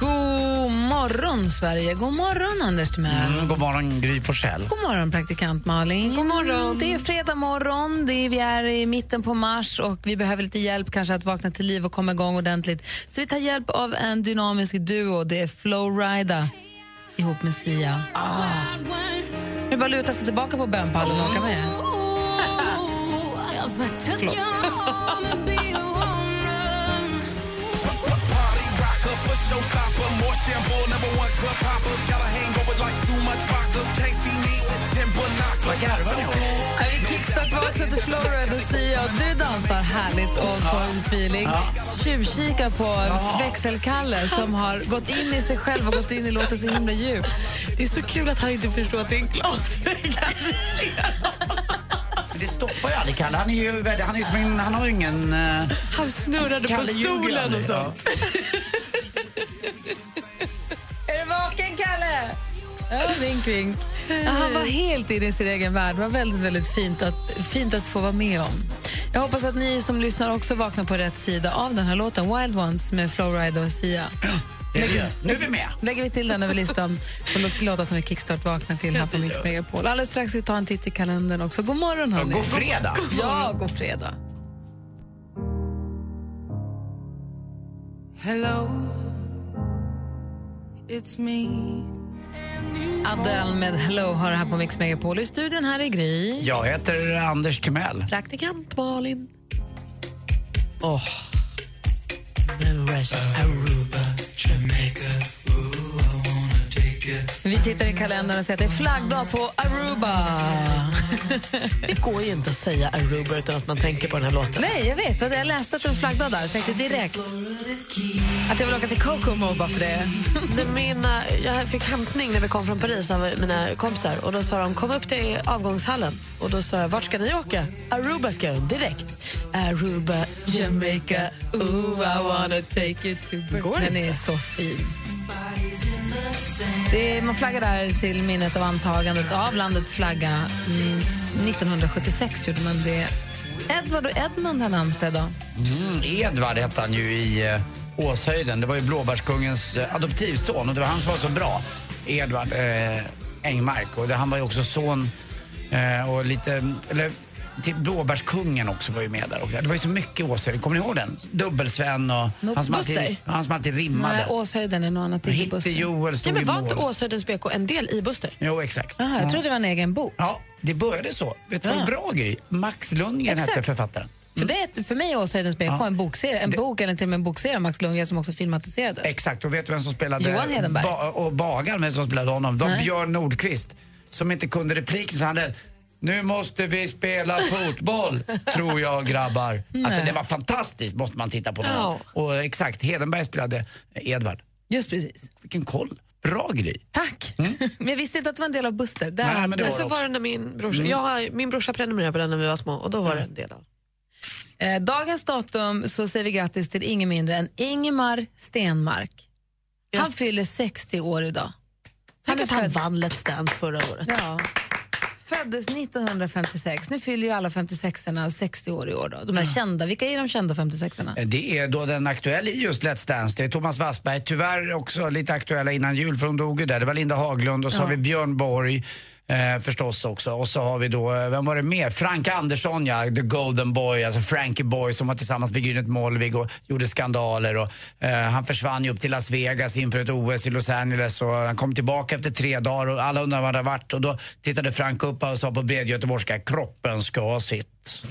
God morgon, Sverige. God morgon, Anders Timell. Mm, god morgon, Gry Forssell. God morgon, praktikant Malin. God morgon. Det är fredag morgon, det är, vi är i mitten på mars och vi behöver lite hjälp kanske att vakna till liv och komma igång ordentligt. Så vi tar hjälp av en dynamisk duo. Det är Flowrida ihop med Sia. Ah. Det är bara att luta sig tillbaka på bönpallen och åka med. Förlåt. Vad garvar ni åt? Ja, vi kickstart-vaknar till Flowride och Sia du dansar härligt och får en feeling. Tjuvkika på växelkalle som har gått in i sig själv och gått in i låten så himla djupt. Det är så kul att han inte förstår att det är en glasvägg. Men Det stoppar ju aldrig Kalle. Han, är ju, han, är som en, han har ju ingen... Uh, Han snurrade på stolen och sånt. Är Ja, vink, vink. Ja, han var helt inne i sin egen värld. Det var väldigt, väldigt fint att, fint att få vara med om. Jag hoppas att ni som lyssnar också vaknar på rätt sida av den här låten Wild Ones med Flowride och Sia. det. Nu är vi med. lägger vi till den över listan på låt- låtar som vi kickstart vaknar till här på Mix Megapol. Alldeles strax vi ta en titt i kalendern också. God morgon, hörni. God fredag. Ja, god fredag. Hello, it's me. Adele med Hello har här på Mix Megapol. I studion här är Gry. Jag heter Anders Timell. Praktikant Malin. Oh. Vi tittar i kalendern och ser att det är flaggdag på Aruba. Det går ju inte att säga Aruba utan att man tänker på den här låten. Nej, jag vet. Jag läste att det var flaggdag där. Jag tänkte direkt att jag vill åka till Kokomo bara för det. Mina, jag fick hämtning när vi kom från Paris av mina kompisar. Och Då sa de kom upp till avgångshallen. Och Då sa jag vart ska ni åka? Aruba ska de direkt. Aruba, Jamaica, ooh I wanna take you to Går Den är så fin. Det är, man flaggar där till minnet av antagandet av landets flagga. Mm, 1976 gjorde man det. Edvard och Edmund har namnsdag idag. Mm, Edvard hette han ju i uh, Åshöjden. Det var ju Blåbärskungens uh, adoptivson och det var han som var så bra. Edvard uh, Engmark. Och det, han var ju också son eh, och lite... Eller, till Blåbärskungen också var ju med där. Och det var ju så mycket Åshöjden. Kommer ni ihåg den? Dubbelsven och han som, alltid, han som alltid rimmade. Nej, Åshöjden är något annat. inte Buster. Joel Ja, stod men i var mål. inte Åshöjdens BK en del i Buster? Jo, exakt. Aha, jag trodde det var en egen bok. Ja, det började så. Vet du vad Ja. en bra grej? Max Lundgren Exakt. hette författaren. För, det, är- för mig är Åshöjdens BK Ja. en bokserie, en Det- bok eller till och med en bokserie av Max Lundgren som också filmatiserades. Exakt, och vet du vem som spelade Johan Hedenberg. Ba- och bagaren vem som spelade honom? Det var Nej. Björn Nordqvist som inte kunde repliken så han hade nu måste vi spela fotboll, tror jag grabbar. Alltså det var fantastiskt, måste man titta på. någon Ja. Och exakt, Hedenberg spelade Edvard. Just precis. Vilken koll. Bra grej. Tack. men jag visste inte att det var en del av Buster. Där, Nej, men det var så det var det när min brorsa, jag, min brorsa prenumererade på den när vi var små och då var det en del av. Eh, dagens datum så säger vi grattis till ingen mindre än Ingemar Stenmark. Han Yes. fyller 60 år idag. Att han född- vann Let's Dance förra året. Ja. Föddes 1956. Nu fyller ju alla 56orna 60 år i år. Då. De är kända. Vilka är de kända 56orna? Det är då den aktuella i just Let's Dance. Det är Thomas Wassberg, tyvärr också lite aktuella innan jul för hon dog ju där. Det var Linda Haglund och så har vi Björn Borg eh, förstås också. Och så har vi då, eh, vem var det mer? Frank Andersson ja, the golden boy, alltså Frankie Boy som var tillsammans med Grynet Molvig och gjorde skandaler. Och, eh, han försvann ju upp till Las Vegas inför ett OS i Los Angeles och han kom tillbaka efter tre dagar och alla undrade var han hade varit. Och då tittade Frank upp och sa på bred göteborgska, kroppen ska ha sitt.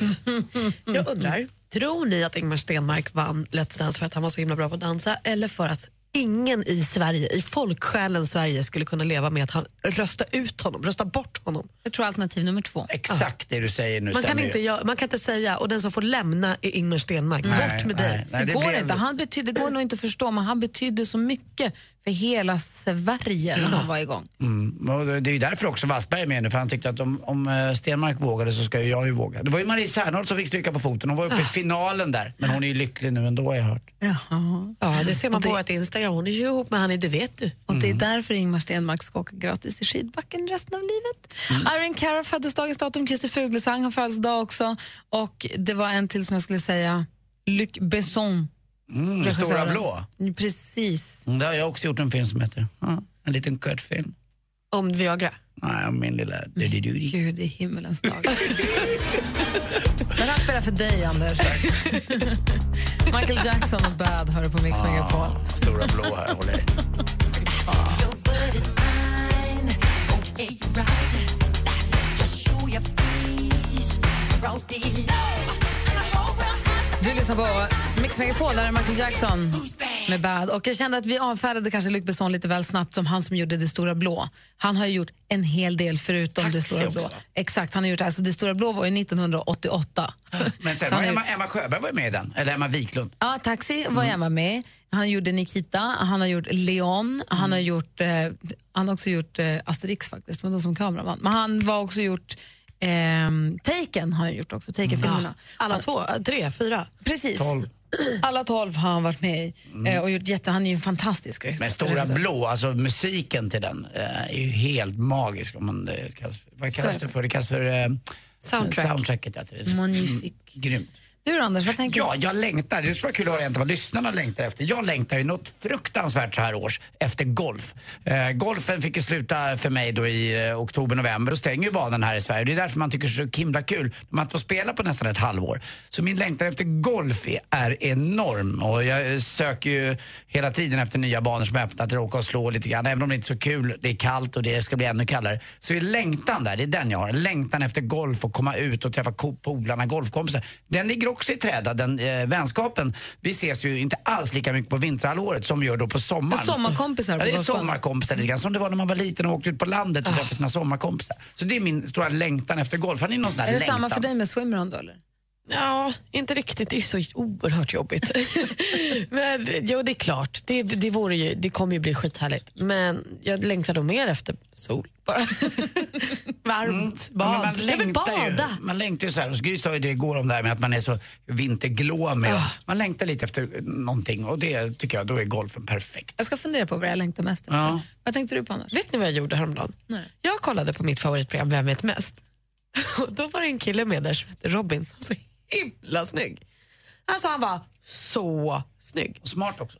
Jag undrar, tror ni att Ingmar Stenmark vann Let's Dance för att han var så himla bra på att dansa eller för att ingen i Sverige, i folksjälen Sverige skulle kunna leva med att han rösta ut honom, rösta bort honom? Jag tror alternativ nummer två. Exakt det du säger nu Man kan, inte, göra- man kan inte säga och den som får lämna är Ingmar Stenmark. Nej, Bort med nej, dig. nej, det, går blev- inte. Han betydde, det går nog inte att förstå, men han betydde så mycket för hela Sverige när han var igång. Mm. Och det är ju därför också Wassberg är med nu, för han tyckte att om, om eh, Stenmark vågade så ska ju jag ju våga. Det var ju Marie Serneholt som fick stryka på foten, hon var uppe i finalen där. Men hon är ju lycklig nu ändå har jag hört. Jaha. Ja, det ser man på det- vårt Instagram. Hon är ju ihop med han i Det vet du. Och det är därför Ingmar Stenmark ska åka gratis i skidbacken resten av livet. Irene Cara föddes dagens datum, Christer Fuglesang har födelsedag också. Och det var en till som jag skulle säga, Luc Besson. Mm, Stora blå. Mm, Precis. Mm, Det har jag också gjort en film som heter. Ja, en liten kortfilm. Om Viagra. Nej, om min lilla dudidudi. Gud i himmelens dag. Men han spelar för dig, Anders. Michael Jackson och Bad hör du på Mix Megapol. Stora blå här, jag i. Du lyssnar på Mix Megapol, där är Michael Jackson med Bad. Och jag kände att vi avfärdade kanske Luc Besson lite väl snabbt som han som gjorde Det stora blå. Han har ju gjort en hel del förutom Taxi Det stora blå. också. Exakt, han har gjort alltså Det stora blå var ju 1988. Men sen var Emma, Emma Sjöberg var med i den, eller Emma Wiklund. Ja, Taxi var Emma med. Han gjorde Nikita, han har gjort Leon, han har gjort eh, han har också gjort eh, Asterix faktiskt, men då som kameraman. Men han var också gjort ehm, Taken har han gjort också, Taken-filmerna. Alla två, tre, fyra. Precis. Tolv. Alla tolv har han varit med i. Eh, och gjort jätte, han är ju en fantastisk regissör. Men Stora blå, alltså musiken till den eh, är ju helt magisk. Om man, det kallas, vad Så är kallas det. det för? Det kallas för eh, Soundtrack. soundtracket. Ja, till det. Magnifique. Grymt. Du då, Anders, vad tänker Ja, du? jag längtar. Det skulle vara kul att höra egentligen vad lyssnarna längtar efter. Jag längtar ju något fruktansvärt så här års efter golf. Eh, golfen fick ju sluta för mig då i eh, oktober, november och stänger ju banan här i Sverige. Det är därför man tycker det är så himla kul när man får spela på nästan ett halvår. Så min längtan efter golf är, är enorm och jag eh, söker ju hela tiden efter nya banor som är öppna till att åka och slå lite grann. Även om det inte är så kul, det är kallt och det ska bli ännu kallare. Så är längtan där, det är den jag har. Längtan efter golf och komma ut och träffa polarna, golfkompisar. Den ligger också i träda, den eh, vänskapen. Vi ses ju inte alls lika mycket på vinterhalvåret som vi gör då på sommaren. Sommarkompisar Ja, det är sommarkompisar lite grann, som det var när man var liten och åkte ut på landet och träffade sina sommarkompisar. Så det är min stora längtan efter golf. Har ni någon sån här Är det längtan? samma för dig med swimrun då, eller? Ja, inte riktigt. Det är så oerhört jobbigt. Men, jo, det är klart. Det, det, vore ju, det kommer ju bli skithärligt. Men jag längtar nog mer efter sol. Bara. Varmt men bad. man jag vill längtar ju, bada. man längtar ju så här, och Gry sa ju det igår om det här med att man är så vinterglåmig. Ah. Man längtar lite efter någonting och det tycker jag, då är golfen perfekt. Jag ska fundera på vad jag längtar mest efter. Ja. Vad tänkte du på, Anders? Vet ni vad jag gjorde häromdagen? Nej. Jag kollade på mitt favoritprogram Vem vet mest? Och då var det en kille med där som hette Robin som så himla snygg. Alltså han var så snygg. Och smart också.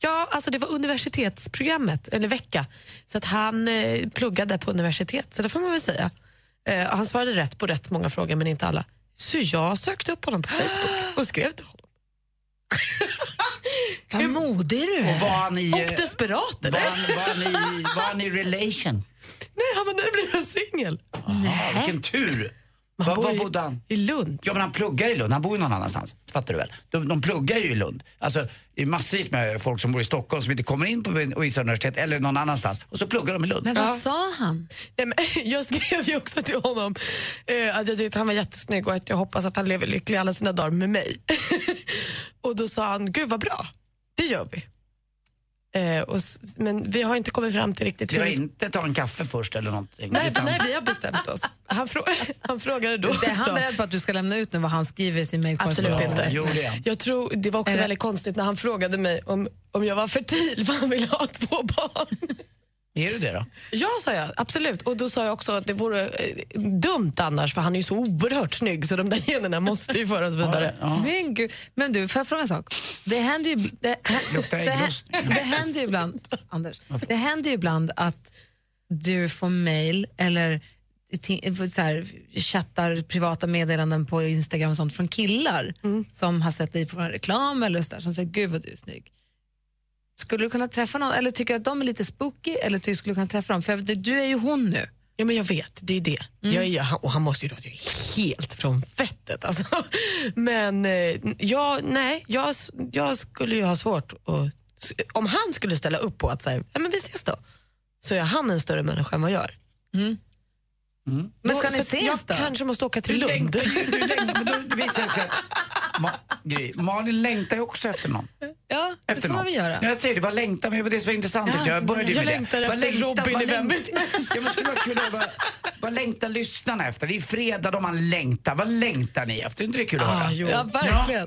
Ja, alltså det var universitetsprogrammet, eller vecka. Så att han eh, pluggade på universitet, så det får man väl säga. Eh, han svarade rätt på rätt många frågor, men inte alla. Så jag sökte upp honom på Facebook och skrev till honom. Vad modig du är. Och var han i... Och desperat var eller? han, var, han i, var han i relation? Nej, han var nybliven singel. Vilken tur! Var, han var bor i- bodde han? I Lund. Ja men han pluggar i Lund, han bor ju någon annanstans. Fattar du väl? De, de pluggar ju i Lund. Alltså det är massvis med folk som bor i Stockholm som inte kommer in på vissa universitet eller någon annanstans. Och så pluggar de i Lund. Men vad Ja. sa han? Nej, men, jag skrev ju också till honom eh, att jag tyckte att han var jättesnygg och att jag hoppas att han lever lycklig alla sina dagar med mig. och då sa han, gud vad bra, det gör vi. Eh, och, men vi har inte kommit fram till riktigt vi ska- inte ta en kaffe först eller någonting. Nej, utan- nej, vi har bestämt oss. Han, frå- han frågade då Det är han också. beredd på att du ska lämna ut nu vad han skriver i sin mejlkorrespondens? Absolut Ja, inte. jo, det. Jag tror, det var också väldigt konstigt när han frågade mig om, om jag var fertil för han ville ha två barn. Är du det då? Ja, sa jag. Absolut. Och då sa jag också att det vore eh, dumt annars för han är ju så oerhört snygg så de där generna måste ju föras vidare. Ja. Men, gud. men du, får jag fråga en sak? Det händer ju, det, Luktar det, det händer ju ibland, Anders, det händer ju ibland att du får mejl eller ti- så här, chattar privata meddelanden på Instagram och sånt från killar som har sett dig på en reklam eller så där, som säger gud vad du är snygg. Skulle du kunna träffa någon, eller tycker du att de är lite spooky, eller tycker du skulle kunna träffa dem? För jag vet, du är ju hon nu. Ja, men jag vet, det är det. Mm. Jag är, och han måste ju då att jag är helt från fettet. Alltså. Men eh, jag, nej, jag, jag skulle ju ha svårt att... Om han skulle ställa upp på att säga, ja, men vi ses då, så är han en större människa än vad jag är. Men ska Då- ni så att jag ses då? kanske måste åka till Du Lund. längtar det Ma Gry, Malin längtar ju också efter någon. Ja, det Efter får man någon. väl göra. Jag säger det, vad längtar men det var det som var intressant. Ja, jag började ju jag med det. längtar Vad efter längtar- Robin i Vem vet Ja, höra, vad, längtar lyssnarna efter? Det är fredag då man längtar. Vad längtar ni efter? Är inte det kul att höra? Ah, jo. Ja, verkligen.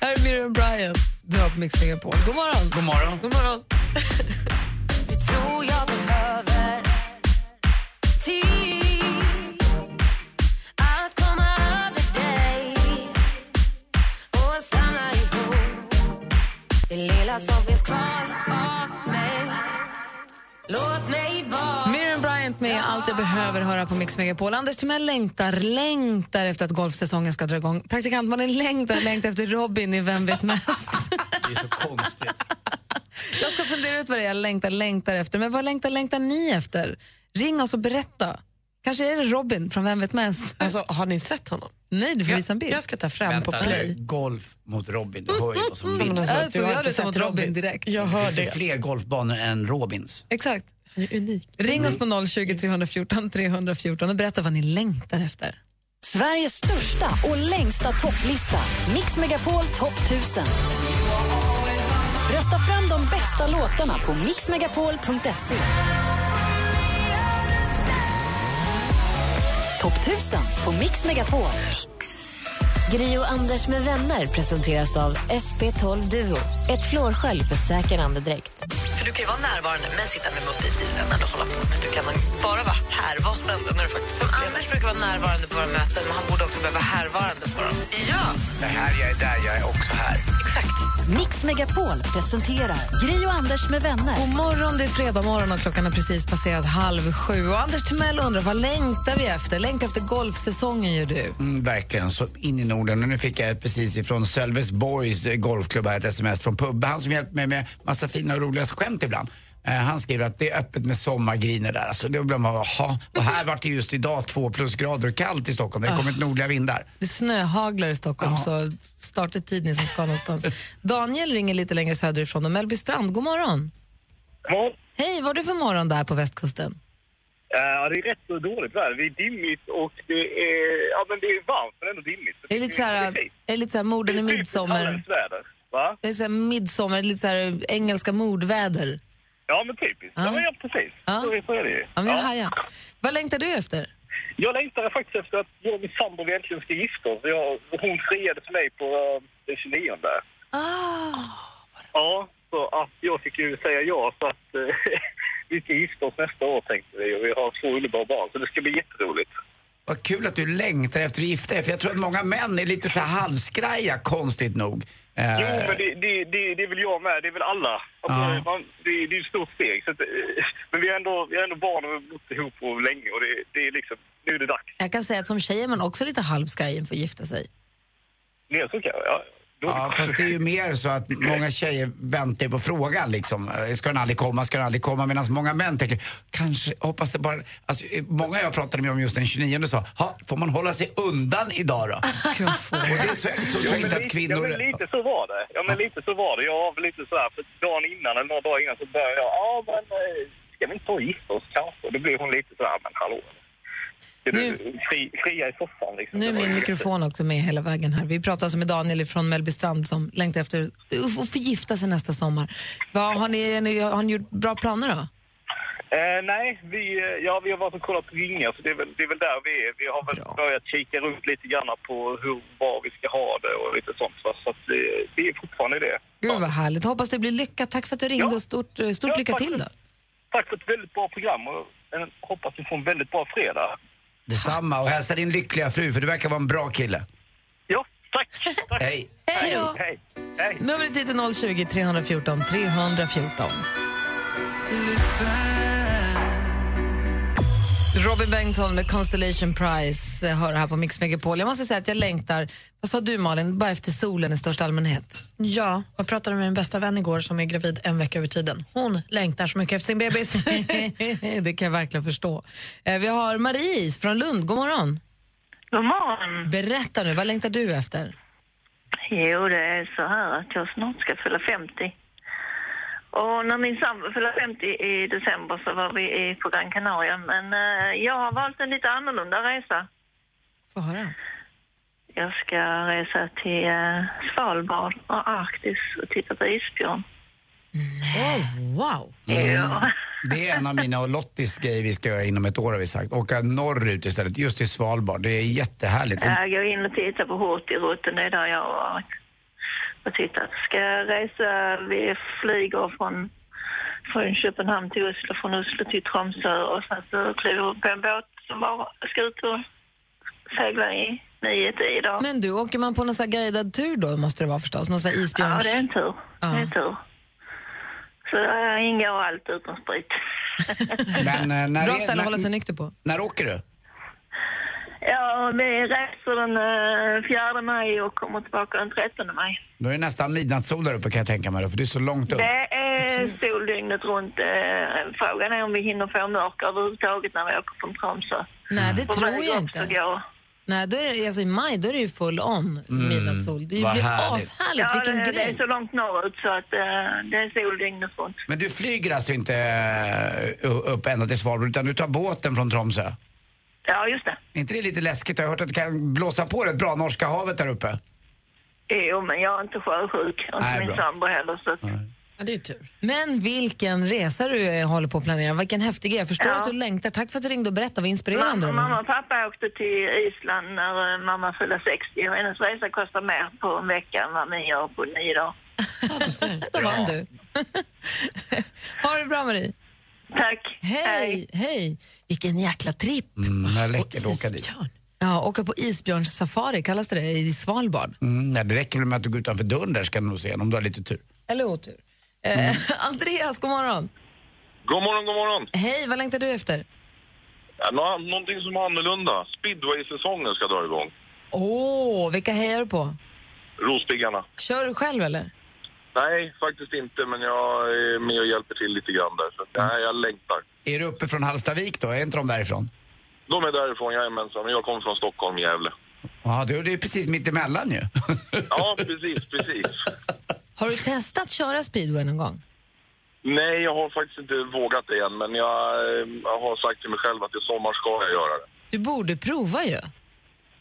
Här är Miriam Bryant. Du har på Mix Megapol. God morgon. God morgon. God morgon. det lilla som finns kvar av mig. Låt mig vara Miriam Bryant med Allt jag behöver höra på Mix Megapol. Anders Timell längtar, längtar efter att golfsäsongen ska dra igång. Praktikant man längtar, längtar efter Robin i Vem vet mest. Det är så konstigt. Jag ska fundera ut vad det är jag längtar, längtar efter. Men vad längtar, längtar ni efter? Ring oss och berätta. Kanske är det Robin från Vem vet mest? Alltså, har ni sett honom? Nej, du får visa en bild. Jag ska ta fram på Vänta nu, play. golf mot Robin. Du hör ju vad som vinns. alltså, Alltså, jag sett mot Robin direkt. Jag Det hör finns det. fler golfbanor än Robins. Exakt. Han är unik. Ring oss på 020 314 314 och berätta vad ni längtar efter. Sveriges största och längsta topplista. Mix Megapol topp 1000. Rösta fram de bästa låtarna på mixmegapol.se. Topp 1000 på Mix Megapol. Mix och Anders med vänner presenteras av SP12 Duo. Ett flårskölj för säker andedräkt. För du kan ju vara närvarande men sitta med mobilen eller hålla på. Men du kan bara vara härvarande när du faktiskt Som Anders brukar vara närvarande på våra möten, men han borde också behöva vara härvarande på dem. Ja, Det här, jag är där, jag är också här. exakt. Mix Megapol presenterar Gri och Anders med vänner. God morgon, det är fredag morgon och klockan har precis passerat halv sju. Och Anders Timell undrar vad längtar vi efter? Längtar efter golfsäsongen gör du. Mm, verkligen, så in i Norden. Och nu fick jag precis ifrån Sölvesborgs golfklubb här ett sms från Pubbe. Han som hjälpt mig med massa fina och roliga skämt ibland. Eh, han skriver att det är öppet med sommargriner där. Alltså, då blir man, jaha. Och här vart det just idag två plusgrader och kallt i Stockholm. Det har kommit nordliga vindar. Det snöhaglar i Stockholm, så starta tid ni som ska någonstans. Daniel ringer lite längre söderifrån och Mellby Strand, god morgon. Ja, Hej, vad har du för morgon där på västkusten? Eh, det är rätt så dåligt väder. Det är dimmigt och det är, ja, men det är varmt men ändå dimmigt. Är det lite så här, Det är är lite så här morden i är typ midsommar? Va? Det är så här midsommar, lite så här engelska mordväder. Ja, men typiskt. Ja. Ja, ja precis. Ja. Så, så är det ju. Ja, men jag hajar. Vad längtar du efter? Jag längtar faktiskt efter att jag och min sambo äntligen ska gifta oss. Jag, hon friade för mig på eh, den 29. Ah. Ja, så att jag fick ju säga ja så att eh, vi ska gifta oss nästa år tänkte vi och vi har två underbara barn så det ska bli jätteroligt. Vad kul att du längtar efter att gifta dig. För jag tror att många män är lite så här halvskraja, konstigt nog. Eh, Jo, men det, det, det, det är väl jag med. Det är väl alla. Alltså, Ja. man, det, det är ett stort steg. Så att, eh, men vi är ändå, vi är ändå barn och vi har bott ihop på länge och det, det är liksom, nu är det dags. Jag kan säga att som tjej är man också lite halvskraj inför att gifta sig. Det är så kan jag, ja. Då, Ja, fast det är ju mer så att många tjejer väntar på frågan liksom. Ska den aldrig komma, ska den aldrig komma? Medan många män tänker, kanske, hoppas det bara... Alltså, många jag pratade med om just den 29 sa, ha, får man hålla sig undan idag då? Och det är så, så Ja, inte att lite, kvinnor... ja, men lite så var det. Ja, men lite så var det. Jag var lite så här, för dagen innan eller några dagar innan så började jag, ja men eh, ska vi inte ta och gifta oss kanske? Och då blev hon lite så här, men hallå. Nu- fri, fria i soffan liksom? Nu är min mikrofon också med hela vägen här. Vi pratar alltså med Daniel från Mellby Strand som längtar efter att få gifta sig nästa sommar. Vad, har, ni, har ni gjort bra planer då? Eh, nej, vi, eh, ja, vi har varit och kollat på ringar så det är väl, det är väl där vi är. Vi har väl Bra. börjat kika runt lite grann på hur, var vi ska ha det och lite sånt. va. Så det, det är fortfarande det. Gud vad härligt. Hoppas det blir lyckat. Tack för att du ringde Ja. och stort, eh, stort Ja, lycka till för- då. Tack för ett väldigt bra program och eh, hoppas ni får en väldigt bra fredag. Detsamma, och hälsa din lyckliga fru för du verkar vara en bra kille. Ja, tack! tack. Hej! Hej då! Hej! Hej! Numret hit är 020 314 314. Robin Bengtsson med Constellation Prize eh, hör här på Mix Megapol. Jag måste säga att jag längtar, vad sa du Malin, bara efter solen i största allmänhet? Ja, jag pratade med min bästa vän igår som är gravid en vecka över tiden. Hon längtar så mycket efter sin bebis. det kan jag verkligen förstå. Eh, Vi har Marie från Lund, god morgon. God morgon. Berätta nu, vad längtar du efter? Jo, det är så här att jag snart ska fylla 50. Och när min sambo fyllde 50 i december så var vi på Gran Canaria. Men eh, jag har valt en lite annorlunda resa. Få höra. jag ska resa till eh, Svalbard och Arktis och titta på isbjörn. wow! Ja. Det är en av mina och Lottis grejer vi ska göra inom ett år har vi sagt. Åka norrut istället, just till Svalbard. Det är jättehärligt. Jag går in och tittar på Hurtigruten, det är där jag har varit och tittat. Ska jag resa, vi flyger från, från Köpenhamn till Oslo, från Oslo till Tromsö och sen så kliver vi på en båt som bara ska ut och segla i nio, tio dagar. Men du, åker man på någon sån här guidad tur då måste det vara förstås? Någon sån här Ja, isbjörns... det är en tur. Det är en tur. Så där ingår allt utom sprit. Men, eh, när, Bra är- ställe att hålla sig nykter på. när åker du? Ja, vi reser den eh, 4 maj och kommer tillbaka den 13 maj. Då är det nästan midnattssol där uppe kan jag tänka mig då, för det är så långt upp. Det är sol dygnet runt. Eh, Frågan är om vi hinner få mörker överhuvudtaget när vi åker från Tromsö. Nej, det tror jag inte. Nej, då är det, alltså i maj då är det ju full on midnattssol. Det blir härligt. ashärligt, Ja, vilken det, det är grej. så långt norrut så att eh, det är sol dygnet runt. Men du flyger alltså inte eh, upp ända till Svalbard utan du tar båten från Tromsö? Ja, just det. Är inte det lite läskigt? Jag har hört att det kan blåsa på rätt bra Norska havet där uppe. Jo, men jag är inte sjösjuk. Och Nej, inte min bra. sambo heller. Så att, Ja, det är tur. Men vilken resa du eh, håller på att planera. Vilken häftig grej. Jag förstår Ja. att du längtar. Tack för att du ringde och berättade. Vad inspirerande. mamma, det var. mamma och pappa åkte till Island när eh, mamma fyllde 60 och hennes resa kostar mer på en vecka än vad min gör på nio dagar. Ja, du ser. Där vann du. ha det bra Marie. Tack. Hej, hej. Vilken jäkla tripp. Mm, det att åka dit. Ja, åka på isbjörnssafari, kallas det det, i Svalbard. Mm, nej, det räcker med att du går utanför dörren där ska du nog se om du har lite tur. Eller otur. Eh, Andreas, god morgon. God morgon, god morgon. Hej, vad längtar du efter? Ja, nå- någonting som är annorlunda. Speedway-säsongen ska dra igång. Åh, vilka hejar du på? Rospiggarna. Kör du själv eller? Nej, faktiskt inte, men jag är med och hjälper till lite grann där. Så att, nej, jag längtar. Är du uppe från Hallstavik då? Är inte de därifrån? De är därifrån, jajamensan. Men jag kommer från Stockholm, Gävle. Ja, det är precis mitt emellan ju. Ja, precis, precis. Har du testat köra speedway någon gång? Nej, jag har faktiskt inte vågat det än, men jag, eh, jag har sagt till mig själv att i sommar ska jag göra det. Du borde prova ju.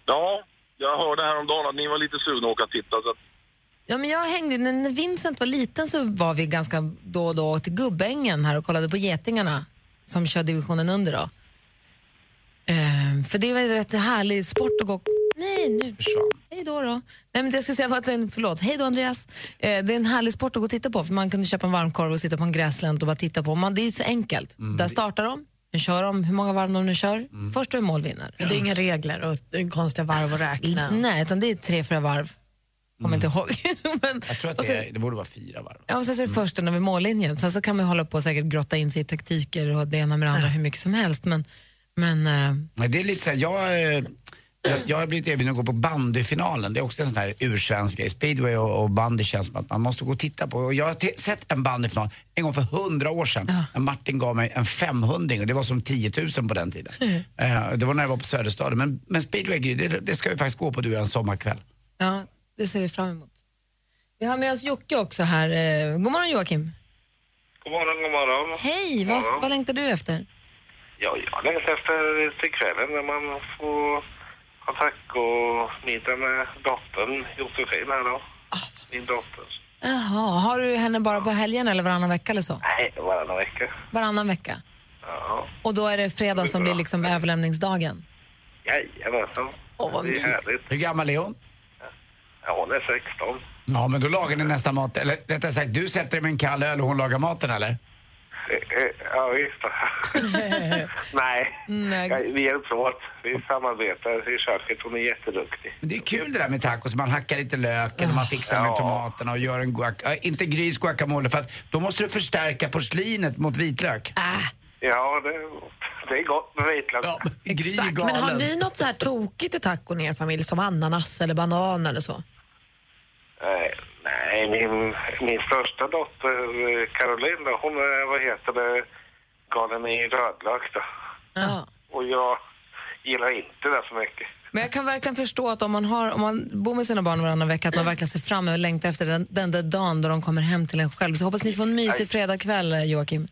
Ja, jag hörde häromdagen att ni var lite sugna att åka och titta. Så att, Ja, men jag hängde, när Vincent var liten så var vi ganska då och då till Gubbängen här och kollade på getingarna som kör divisionen under då. Ehm, för det var en rätt härlig sport att gå... Nej, nu Försvann. Hej då då. Nej, men det jag skulle säga var att en, förlåt, hej då Andreas. Eh, det är en härlig sport att gå och titta på för man kunde köpa en varmkorv och sitta på en gräslänt och bara titta på. Man, det är så enkelt. Där startar de, nu kör de, hur många varv de nu kör. Först och är mål vinner. Men det är inga regler och konstiga varv att räkna. Nej, utan det är tre, fyra varv. Kommer inte ihåg. men, Jag tror att det, är, det borde vara fyra varv. Ja, och sen så är det första över mållinjen. Sen så kan man hålla på och säkert grotta in sig i taktiker och det ena med det andra hur mycket som helst. Men, men Nej, det är lite så här, jag, eh, jag, jag har blivit erbjuden att gå på bandyfinalen. Det är också en sån här ursvensk grej. Speedway och, och bandy känns som att man måste gå och titta på. Och jag har sett en bandyfinal en gång för hundra år sedan. När Martin gav mig en 500 och det var som 10 000 på den tiden. Eh, det var när jag var på Söderstaden. Men, men speedway, det, det ska vi faktiskt gå på du en sommarkväll. ja, det ser vi fram emot. Vi har med oss Jocke också här. Eh, God morgon Joakim. God morgon, god morgon. Hej, vad, vad längtar du efter? Ja, jag längtar efter till kvällen när man får ha tacomiddag med dottern Josefin här då. Min dotter. Jaha, har du henne bara på helgen eller varannan vecka eller så? Nej, varannan vecka. Varannan vecka. Ja, Och då är det fredag som blir liksom överlämningsdagen? jajamensan. Åh, vad mysigt. Hur gammal är hon? Ja, hon är 16. Ja, men då lagar ni nästan mat. Eller rättare sagt, du sätter dig med en kall öl och hon lagar maten eller? Eh, eh, Ja, visst. Nej, Nej. Ja, vi hjälps åt. Vi samarbetar i köket. Hon är jätteduktig. Men det är kul det där med tacos. Man hackar lite löken och man fixar med Ja. tomaterna och gör en guac... äh, inte grys guacamole för att då måste du förstärka porslinet mot vitlök. Ja, det, det är gott med vitlök. Ja, Gry är Exakt. Men har galen. ni något så här tokigt i tacon i er familj som ananas eller banan eller så? Nej, min, min största dotter Caroline, hon är, vad heter det, galen i rödlök då. Ja. Och jag gillar inte det så mycket. Men jag kan verkligen förstå att om man, har, om man bor med sina barn varannan vecka att man verkligen ser fram emot och längtar efter den, den där dagen då de kommer hem till en själv. Så hoppas ni får en mysig fredagkväll, eh, Joakim.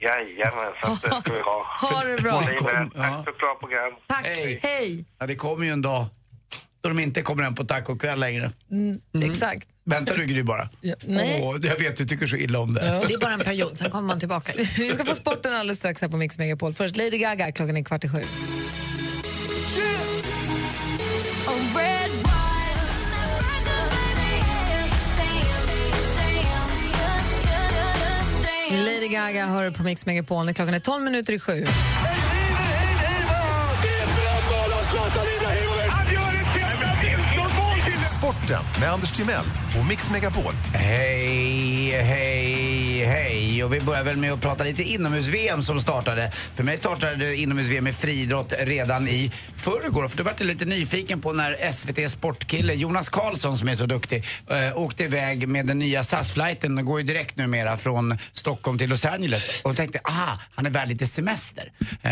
Jajamensan, det ska vi ha. Ha det bra. Tack för ett bra program. Tack. Hej. Hej. Ja, det kommer ju en dag. Då de inte kommer hem på tacokväll längre. Mm, Exakt. Väntar du Gry bara? Ja, nej. Åh, jag vet, du tycker så illa om det. Det är bara en period, sen kommer man tillbaka. Vi ska få sporten alldeles strax här på Mix Megapol. Först Lady Gaga, klockan är kvart i sju. Lady Gaga hör på Mix Megapol när klockan är 12 minuter i sju. Sporten med Anders Timell och Mix Megapol. Hej, hej, hej. Och vi börjar väl med att prata lite inomhus-VM som startade. För mig startade inomhus-VM med friidrott redan i förrgår. För då var jag lite nyfiken på när SVT Sportkille Jonas Karlsson som är så duktig äh, åkte iväg med den nya SAS-flighten. Den går ju direkt numera från Stockholm till Los Angeles. Och tänkte, ah, han är värd lite semester. Äh,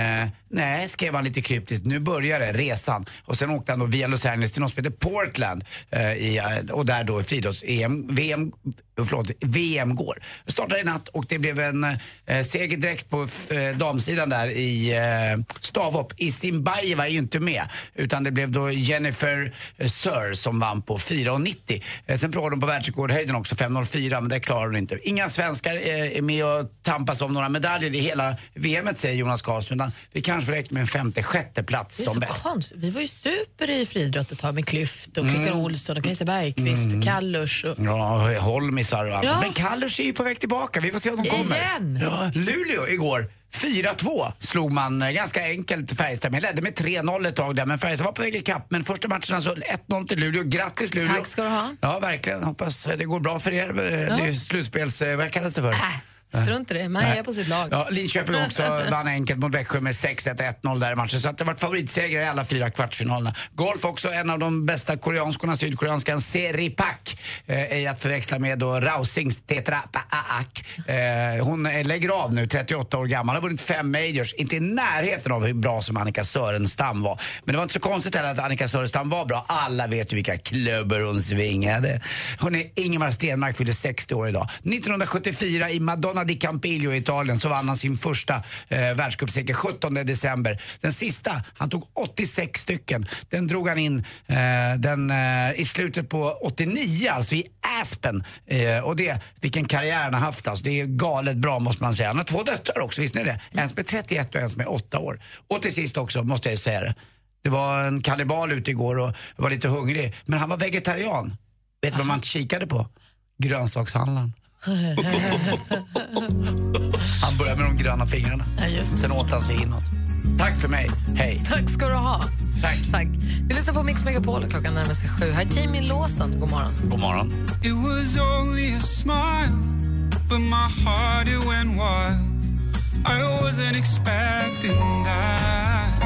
nej, skrev han lite kryptiskt. Nu börjar det, resan. Och sen åkte han då via Los Angeles till något som heter Portland. Äh, i, och där då friidrotts-EM, VM, förlåt, VM går. Det startade i natt och det blev en eh, seger direkt på eh, damsidan där i eh, stavhopp. I Zimbabwe var ju inte med utan det blev då Jennifer eh, Sir som vann på 4,90. Eh, sen provade hon på världsrekordhöjden också, 5,04 men det klarade hon inte. Inga svenskar eh, är med och tampas om några medaljer i hela VMet säger Jonas Karlsson utan vi kanske räcker med en femte, sjätte plats är som bäst. Vi var ju super i friidrott ett tag med Klyft och Christian Mm. Olsson och Kajsa Bergqvist och Kallurs. Och... Ja, Holmisar och allt. Ja. Men Kallurs är ju på väg tillbaka. Vi får se om de kommer. Igen? Ja, Luleå igår. 4-2 slog man eh, ganska enkelt Färjestad med. Ledde med 3-0 ett tag där, men Färjestad var på väg ikapp. Men första matchen alltså 1-0 till Luleå. Grattis Luleå! Tack ska du ha. Ja, verkligen. Hoppas det går bra för er. Eh, Ja. Det är slutspels... eh, Vad kallas det för? Äh, strunt i det, man Nej. är på sitt lag. Ja, Linköping också vann enkelt mot Växjö med 6-1 och 1-0 där i matchen. Så att det varit favoritsegrar i alla fyra kvartsfinalerna. Golf också, en av de bästa koreanskorna, sydkoreanskan Seri Pak. Eh, är att förväxla med då Rausings Tetra Paak. Eh, hon eh, lägger av nu, 38 år gammal. Har vunnit fem majors. Inte i närheten av hur bra som Annika Sörenstam var. Men det var inte så konstigt heller att Annika Sörenstam var bra. Alla vet ju vilka klubbor hon svingade. Hon är Ingemar Stenmark fyllde 60 år idag. 1974 i Madonna di Campiglio i Italien så vann han sin första eh, världscupseger 17 december. Den sista, han tog 86 stycken. Den drog han in eh, den, eh, i slutet på 89, alltså i Aspen. Eh, och det, vilken karriär han har haft alltså. Det är galet bra måste man säga. Han har två döttrar också, visst är det? En som är 31 och en som är 8 år. Och till sist också, måste jag ju säga det. Det var en kannibal ute igår och var lite hungrig. Men han var vegetarian. Vet du vad man kikade på? Grönsakshandlaren. Han började med de gröna fingrarna. Sen åt han sig inåt. Tack för mig. Hej. Tack ska du ha. Tack. Tack. Vi lyssnar på Mix Megapol och klockan närmar sig sju. Här är Jamie Lawson. God morgon. God morgon. It was only a smile, but my heart it went wild. I wasn't expecting that.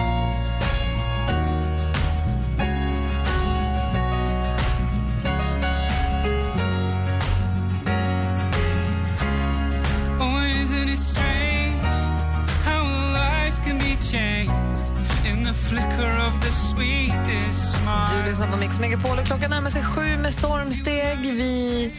Du lyssnar på Mix Megapol och klockan närmar sig sju med stormsteg. Vi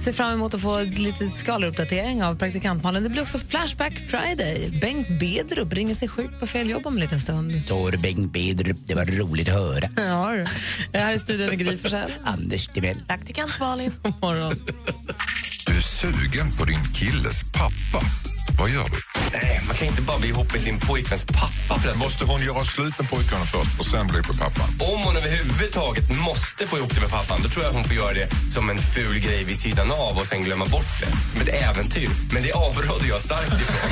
ser fram emot att få ett litet skaleruppdatering av praktikantmalen. Det blir också Flashback Friday. Bengt Bedrup ringer sig sjuk på fel jobb om en liten stund. Så Bengt Bedrup, det var roligt att höra. Ja, du. här är studion med Gry Forssell. Anders Timell. Praktikant Malin. God morgon. Du är sugen på din killes pappa. Vad gör du? Nej, man kan inte bara bli ihop med sin pojkväns pappa förresten. Måste hon göra slut med pojkarna först och sen bli på pappan? Om hon överhuvudtaget måste få ihop det med pappan då tror jag att hon får göra det som en ful grej vid sidan av och sen glömma bort det. Som ett äventyr. Men det avråder jag starkt ifrån.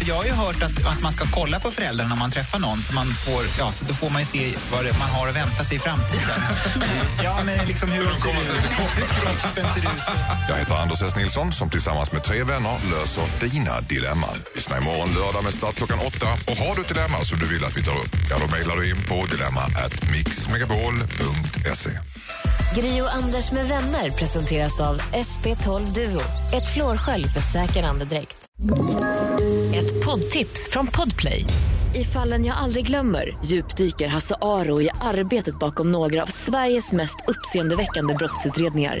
Jag har ju hört att, att man ska kolla på föräldrarna när man träffar någon så, man får, ja, så då får man ju se vad det, man har att vänta sig i framtiden. ja, men liksom hur de ser ut, hur kroppen ser ut. Jag heter Anders S. Nilsson som tillsammans med tre vänner löser dina dilemman. Lyssna imorgon lördag med start klockan åtta. Och har du ett dilemma som du vill att vi tar upp, ja då mejlar du in på dilemma at mixmegapol.se. Gri och Anders med vänner presenteras av SP12 Duo. Ett flårskölj för säker andedräkt. Ett poddtips från Podplay. I fallen jag aldrig glömmer djupdyker Hasse Aro i arbetet bakom några av Sveriges mest uppseendeväckande brottsutredningar.